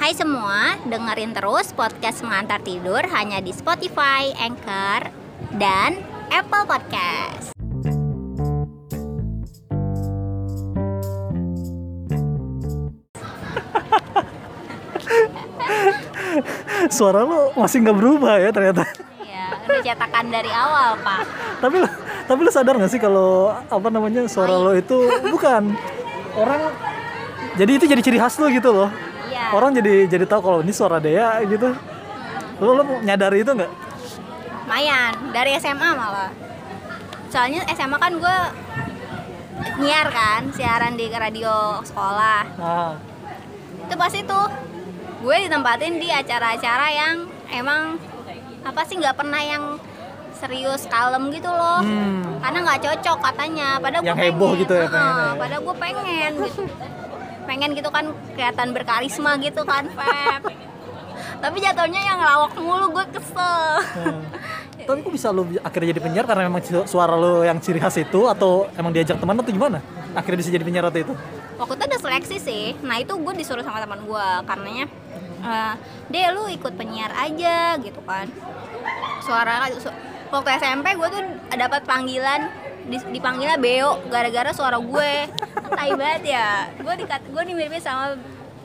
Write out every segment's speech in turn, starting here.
Hai semua, dengerin terus podcast mengantar tidur hanya di Spotify, Anchor, dan Apple Podcast. Suara lo masih nggak berubah ya ternyata. Iya, udah cetakan dari awal, Pak. tapi lo, tapi lo sadar nggak sih kalau apa namanya suara lo itu bukan orang. Jadi itu jadi ciri khas lo gitu loh. Iya. Orang jadi jadi tahu kalau ini suara Dea gitu. Lo lo nyadari itu nggak? Lumayan, dari SMA malah. Soalnya SMA kan gue nyiar kan, siaran di radio sekolah. Nah, Itu pasti tuh gue ditempatin di acara-acara yang emang apa sih nggak pernah yang serius kalem gitu loh. hmm, Karena nggak cocok katanya. Padahal Yang gue heboh pengen. gitu ya Heeh, pengennya ya. Padahal gue pengen gitu. Pengen gitu kan kelihatan berkarisma gitu kan, Feb. Tapi jatuhnya yang lawak mulu gue kesel. hmm. Tapi kok bisa lo akhirnya jadi penyiar karena memang suara lo yang ciri khas itu atau emang diajak teman atau gimana? Akhirnya bisa jadi penyiar waktu itu? waktu itu ada seleksi sih nah itu gue disuruh sama teman gue karenanya eh deh lu ikut penyiar aja gitu kan suara su- waktu SMP gue tuh dapat panggilan dipanggilnya Beo gara-gara suara gue tai banget ya gue dikat gue dimiripin sama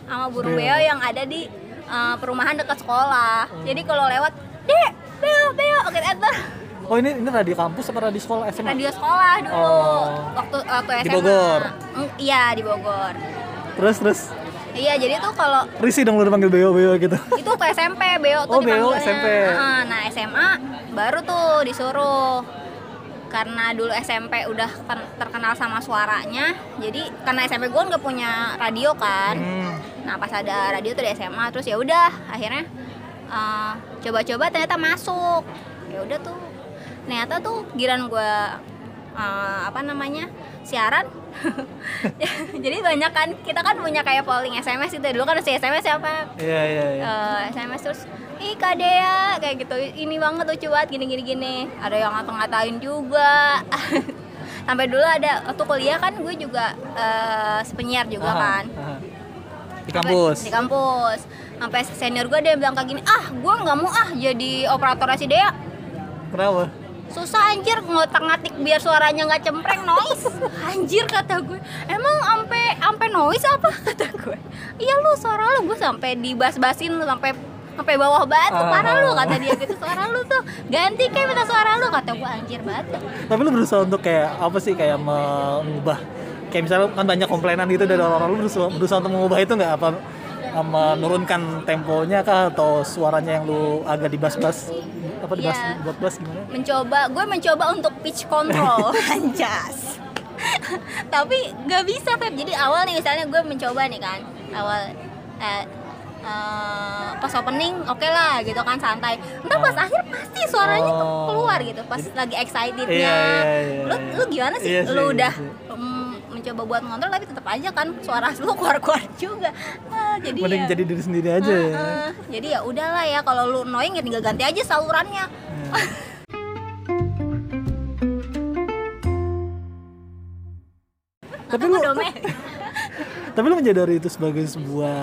sama burung Beo. Beo yang ada di eh, perumahan dekat sekolah jadi kalau lewat deh Beo Beo oke enter Oh ini ini radio kampus apa radio sekolah SMA? radio sekolah dulu Oh. waktu waktu SMA Di Bogor? Mm, iya di Bogor Terus terus Iya, jadi tuh kalau risih dong lo dipanggil beo beo gitu. itu ke SMP, Beo tuh Oh, Beo. SMP. Heeh, Nah, SMA baru tuh disuruh karena dulu SMP udah terkenal sama suaranya, jadi karena SMP gue nggak punya radio kan. Hmm. Nah, pas ada radio tuh di SMA, terus ya udah akhirnya eh, coba-coba ternyata masuk. Ya udah tuh. Ternyata tuh giran gue eh, apa namanya? siaran. jadi banyak kan kita kan punya kayak polling SMS itu dulu kan si SMS siapa? Iya iya iya. eh, SMS terus ih Kak Dea kayak gitu ini banget lucu banget gini gini gini ada yang ngata-ngatain juga sampai dulu ada waktu kuliah kan gue juga eh, penyiar juga Aha, kan aha. Di Sampai- kampus. di kampus sampai senior gue dia bilang kayak gini ah gue nggak mau ah jadi operator si Dea Kenapa? Susah anjir ngotak ngatik biar suaranya nggak cempreng noise. Anjir kata gue. Emang ampe ampe noise apa kata gue? Iya lu suara lu. Gue sampai dibas-basin lu sampai sampai bawah batu. Ah. parah lu kata dia gitu. Suara lu tuh. Ganti kayak minta suara lu kata gue. Anjir banget. Tapi lu berusaha untuk kayak apa sih kayak mengubah. Kayak misalnya kan banyak komplainan gitu dari orang-orang. Lu berusaha, berusaha untuk mengubah itu nggak? Apa menurunkan temponya kah atau suaranya yang lu agak dibas-bas apa dibas Iya. buat bas gimana? mencoba gue mencoba untuk pitch control anjas tapi nggak bisa Feb jadi awal nih misalnya gue mencoba nih kan awal eh, eh, pas opening oke lah gitu kan santai ntar pas akhir pasti suaranya Oh. keluar gitu pas lagi excitednya Iya, iya, iya, lu iya. lu gimana sih Iya lu iya udah sih. Mencoba buat ngontrol tapi tetap aja kan suara lu keluar keluar juga. Ah, jadi Mending ya, jadi diri sendiri aja ya. Heeh. jadi ya udahlah ya kalau lu annoying ya tinggal ganti aja salurannya. Tapi Atau lu tapi lu menyadari itu sebagai sebuah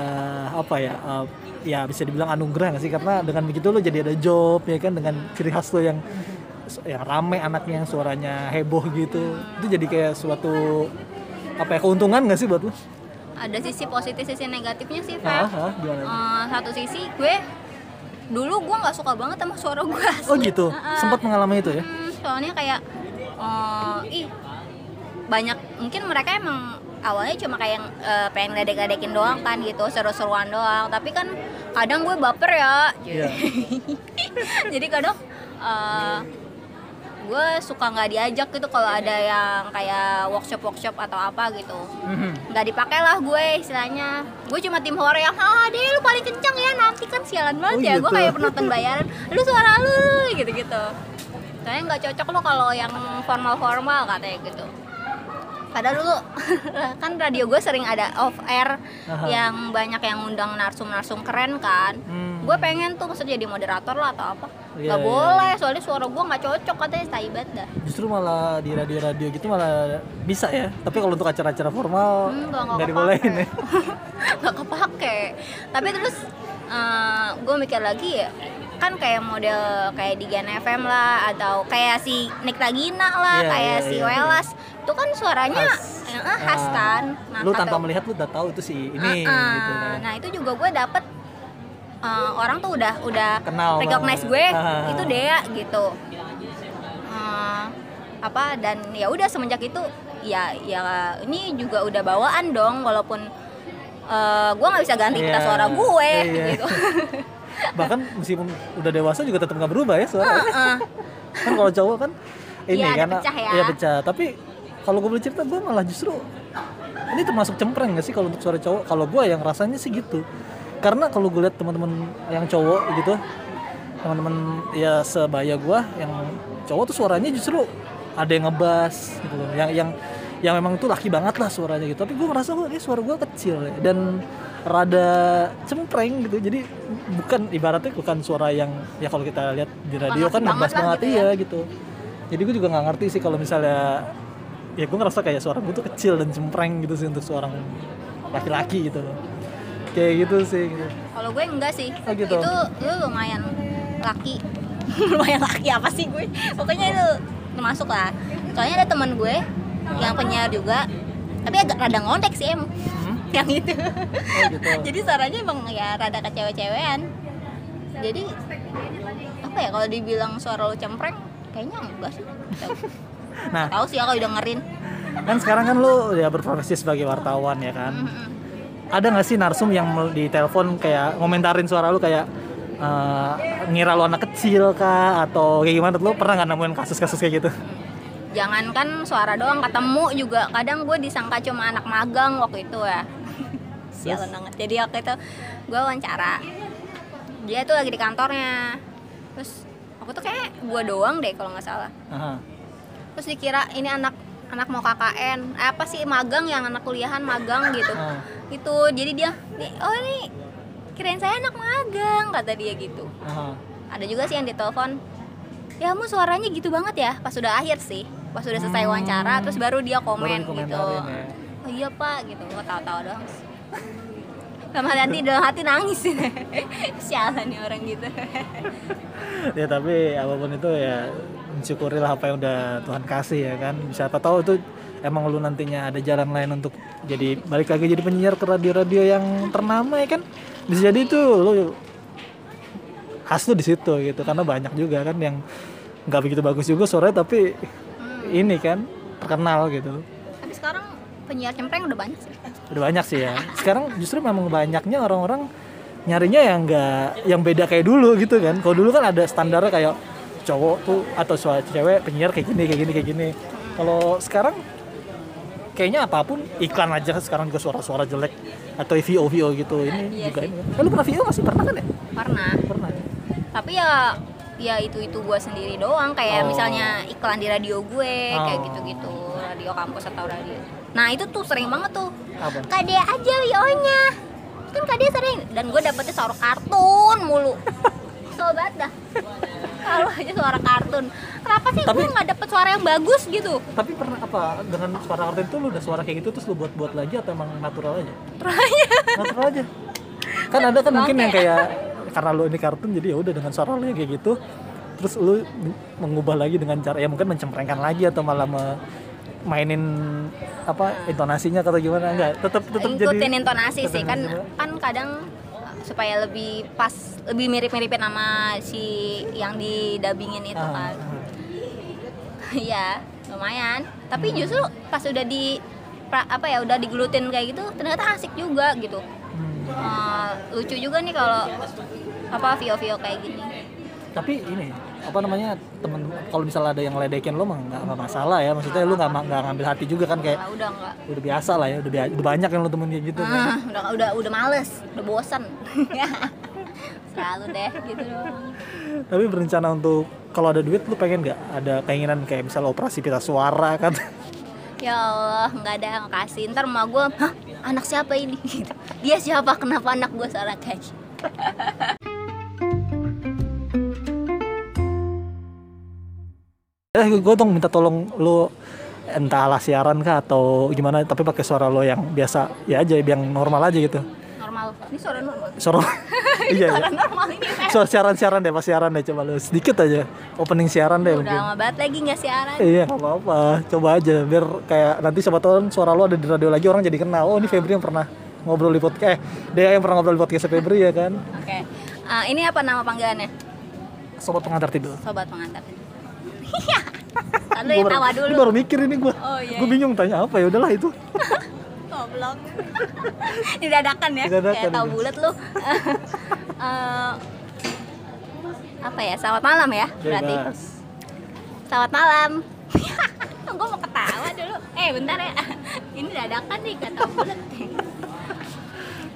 apa ya uh, ya bisa dibilang anugerah nggak sih? Karena dengan begitu lu jadi ada job ya kan? Dengan ciri khas lu yang yang rame anaknya yang suaranya heboh gitu. Itu jadi kayak suatu apa ya keuntungan nggak sih buat lu? ada sisi positif sisi negatifnya sih Feb ah, gimana? Eh, satu sisi gue dulu gue nggak suka banget sama suara gue Oh gitu, Ah, ah. sempat mengalami itu ya? Hmm, soalnya kayak eh, ih banyak mungkin mereka emang awalnya cuma kayak eh, pengen ledek-ledekin doang kan gitu seru-seruan doang tapi kan kadang gue baper ya Iya. jadi kadang eh, gue suka nggak diajak gitu kalau ada yang kayak workshop workshop atau apa gitu Mhm. nggak dipakai lah gue istilahnya gue cuma tim horor yang ah deh lu paling kencang ya nanti kan sialan banget Oh, ya gue gitu. kayak penonton bayaran lu suara lu gitu gitu soalnya nggak cocok lo kalau yang formal formal katanya gitu padahal dulu kan radio gue sering ada off air Aha. yang banyak yang ngundang narsum-narsum keren kan Hmm. gue pengen tuh maksudnya jadi moderator lah atau apa Iya, nggak iya. boleh soalnya suara gue nggak cocok katanya tai banget dah Justru malah di radio-radio gitu malah bisa ya. Tapi kalau untuk acara-acara formal Hmm, nggak dibolehin ya. nggak kepake tapi terus gue mikir lagi ya kan kayak model kayak di Gen FM lah atau kayak si Nick Lagina lah Iya, kayak iya, si iya. Welas itu kan suaranya Khas. eh, eh, khas Ah, kan nah, lu tanpa melihat lu udah tahu itu si ini Ah, ah. gitu kan nah itu juga gue dapet eh, orang tuh udah udah Kenal recognize banget. gue Ah. itu Dea gitu Eh, apa dan ya udah semenjak itu ya ya ini juga udah bawaan dong walaupun eh, gue nggak bisa ganti pita Iya, suara gue iya. gitu bahkan meskipun udah dewasa juga tetap nggak berubah ya suara Heeh. kan kalau cowok kan ini ada karena pecah ya. iya pecah tapi kalau gue boleh cerita gue malah justru ini termasuk cempreng gak sih kalau untuk suara cowok kalau gue yang rasanya sih gitu karena kalau gue lihat teman-teman yang cowok gitu teman-teman ya sebaya gue yang cowok tuh suaranya justru ada yang ngebas gitu loh. Yang yang yang memang tuh laki banget lah suaranya gitu. Tapi gue ngerasa kok ini suara gue kecil ya. dan rada cempreng gitu. Jadi bukan ibaratnya bukan suara yang ya kalau kita lihat di radio kan banget ngebas lah banget gitu ya. iya gitu. Jadi gue juga nggak ngerti sih kalau misalnya ya gue ngerasa kayak suara gue tuh kecil dan cempreng gitu sih untuk seorang laki-laki gitu loh kayak gitu sih. Gitu. kalau gue enggak sih. Oh, gitu. itu lu lumayan laki. Lumayan laki apa sih gue? Pokoknya itu termasuk lah. Soalnya ada teman gue yang penyiar juga tapi agak rada ngondek sih em Hmm? yang itu. Oh, gitu. jadi suaranya emang ya rada kecewe-cewean. Jadi apa ya kalau dibilang suara lu cempreng kayaknya enggak sih. Nah. Tahu sih ya kalau dengerin. Kan sekarang kan lu ya berprofesi sebagai wartawan ya kan? Mm-mm. Ada nggak sih narsum yang di telepon kayak ngomentarin suara lu kayak eh, ngira lu anak kecil kah? Atau kayak gimana? Lu pernah nggak nemuin kasus-kasus kayak gitu? Jangankan suara doang ketemu juga. Kadang gue disangka cuma anak magang waktu itu ya. Sialan banget. Jadi waktu itu gue wawancara. Dia tuh lagi di kantornya. Terus aku tuh kayak gue doang deh kalau nggak salah. Aha. terus dikira ini anak anak mau KKN Eh, apa sih magang yang anak kuliahan magang gitu Ah. itu jadi dia "Nih, oh ini kirain saya anak magang kata dia gitu Aha. ada juga sih yang ditelepon ya kamu suaranya gitu banget ya pas sudah akhir sih pas sudah selesai Hmm. wawancara terus baru dia komen Baru gitu ya. oh iya pak gitu gue tahu-tahu doang sama nanti dalam hati nangis. Sialan nih orang gitu. Ya tapi apa pun itu ya mensyukurilah apa yang udah Tuhan kasih ya kan. Bisa apa tahu itu emang lu nantinya ada jalan lain untuk jadi balik lagi jadi penyiar ke radio-radio yang ternama ya kan. Bisa jadi itu lu khas tuh di situ gitu karena banyak juga kan yang nggak begitu bagus juga suaranya tapi Hmm. ini kan terkenal gitu. Tapi sekarang penyiar cempreng udah banyak sih. Udah banyak sih ya. Sekarang justru memang banyaknya orang-orang nyarinya yang enggak yang beda kayak dulu gitu kan. Kalau dulu kan ada standarnya kayak cowok tuh atau suara cewek penyiar kayak gini kayak gini kayak gini. Kalau sekarang kayaknya apa pun iklan aja sekarang juga suara-suara jelek atau VO VO gitu. Ini Iya juga sih. ini. Eh, lu pernah VO masih? Pernah kan ya? Pernah. Pernah. Tapi ya ya itu itu gue sendiri doang. Kayak Oh. misalnya iklan di radio gue kayak Oh. gitu gitu radio kampus atau radio? Nah itu tuh sering banget tuh. Apa? Kade aja wio-nya kan kade sering. Dan gue dapetnya suara kartun mulu. Banget dah. Kalau aja suara kartun. Kenapa sih Tapi- gue nggak dapet suara yang bagus gitu? Tapi pernah apa dengan suara kartun itu lu udah suara kayak gitu terus lu buat-buat lagi atau emang natural aja? Natural aja. Kan ada kan mungkin yang kayak karena lu ini kartun jadi ya udah dengan suara lu yang kayak gitu. Terus lu mengubah lagi dengan cara ya mungkin mencemprengkan lagi atau malah me- mainin apa intonasinya atau gimana enggak tetap tetap jadi ngikutin intonasi sih kan tetap- kan kadang uh, supaya lebih pas lebih mirip-miripin sama si yang didabingin itu Ah, kan ah. Iya, lumayan. Tapi justru pas udah di pra- apa ya udah digelutin kayak gitu, ternyata asik juga gitu. Hmm. Eh, lucu juga nih kalau apa vio-vio kayak gini. tapi ini apa namanya temen kalau misalnya ada yang ledekin lo mah nggak masalah ya maksudnya lu nggak nggak ngambil hati juga kan kayak udah enggak. udah biasa lah ya udah, bia- udah banyak yang lo temen kayak gitu kan. Ah, udah udah udah males, udah bosan. Selalu deh gitu doang. tapi berencana untuk kalau ada duit lu pengen nggak ada keinginan kayak misalnya operasi pita suara kan Ya Allah, nggak ada yang kasih. Ntar emak gue, hah anak siapa ini? Gitu. Dia siapa? Kenapa anak gue suara kayak eh gue dong minta tolong lu entah alas siaran kah atau gimana tapi pakai suara lo yang biasa ya aja yang normal aja gitu normal. Ini suara normal. Suara iya suara iya. normal ini. Suara siaran-siaran deh, pas siaran deh coba lu sedikit aja opening siaran deh Udah lama banget lagi nggak siaran. Iya, nggak apa-apa. Coba aja biar kayak nanti siapa tahu suara lu ada di radio lagi orang jadi kenal. Oh, ini Febri yang pernah ngobrol di podcast. Eh, dia yang pernah ngobrol di podcast Febri ya kan. Oke. Ah, ini apa nama panggilannya? Sobat pengantar tidur. Sobat pengantar. Lalu yang tawa dulu. baru mikir ini gua. Oh, iya, Gua iya. bingung tanya apa ya udahlah itu. Goblok. Didadakan ya. Didadakan, Kayak tahu iya. bulat lu. Eh, apa ya? Selamat malam ya berarti. Bebas. Selamat malam. gue mau ketawa dulu. Eh bentar ya. Ini dadakan nih kata bulat.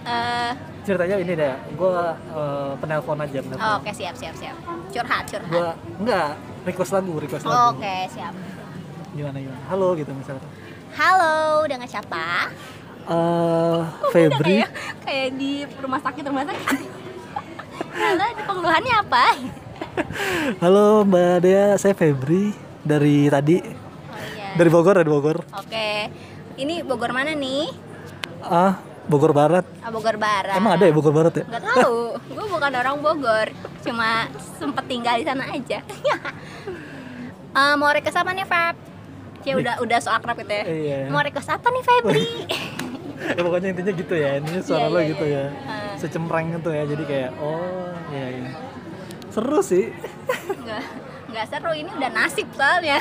Eh, Ceritanya ini deh, gua eh, penelpon aja penelpon. oh, Oke siap siap siap. Curhat curhat. Gua enggak request lagu, request Oh, lagu. Oke siap. Gimana gimana? Halo gitu misalnya. Halo dengan siapa? Eh, Kok beda Febri. kayak, kayak di rumah sakit rumah sakit. Halo, di pengeluhannya apa? Halo Mbak Dea, saya Febri dari tadi Oh iya. dari Bogor, dari Bogor. Oke. Ini Bogor mana nih? Ah, Bogor Barat. Ah, Bogor Barat. Emang ada ya Bogor Barat ya? Gak tahu. Gue bukan orang Bogor. Cuma sempet tinggal di sana aja. Eh, mau request apa nih, Feb? Ya udah udah so akrab gitu ya. Iya. Mau request apa nih, Febri? ya pokoknya intinya gitu ya ini suara lo iya, gitu iya. ya Ah. secempreng gitu ya jadi kayak oh iya iya seru sih Enggak, enggak seru ini udah nasib soalnya.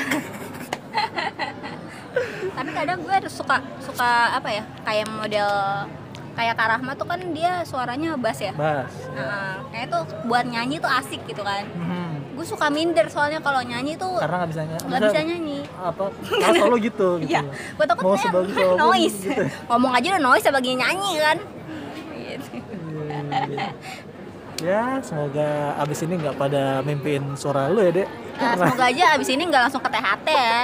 Tapi kadang gue suka suka apa ya? Kayak model kayak Kak Rahma tuh kan dia suaranya bass ya. bas Nah, kayak tuh buat nyanyi tuh asik gitu kan. Mhm. Gue suka minder soalnya kalau nyanyi tuh karena nggak bisa nyanyi nggak bisa nyanyi. apa solo gitu gitu Iya, gue takut mau sebagus noise. gitu. Ngomong aja udah noise apalagi nyanyi kan. Gitu. Iya, iya. ya semoga abis ini nggak pada mimpiin suara lu ya dek Nah, semoga aja abis ini nggak langsung ke THT ya.